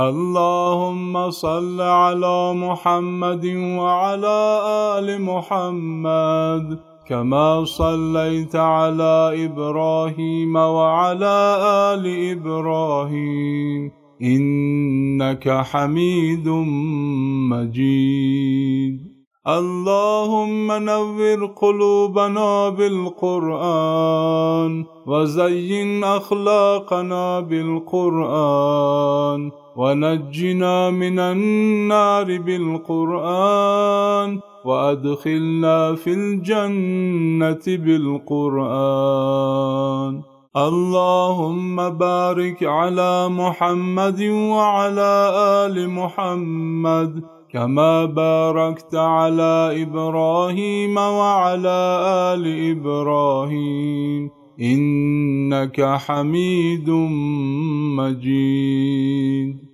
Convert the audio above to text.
اللهم صل على محمد وعلى آل محمد كما صليت على إبراهيم وعلى آل إبراهيم إنك حميد مجيد. اللهم نور قلوبنا بالقرآن وزين أخلاقنا بالقرآن ونجنا من النار بالقرآن وأدخلنا في الجنة بالقرآن. اللهم بارك على محمد وعلى آل محمد كما باركت على إبراهيم وعلى آل إبراهيم. إنك حميد مجيد.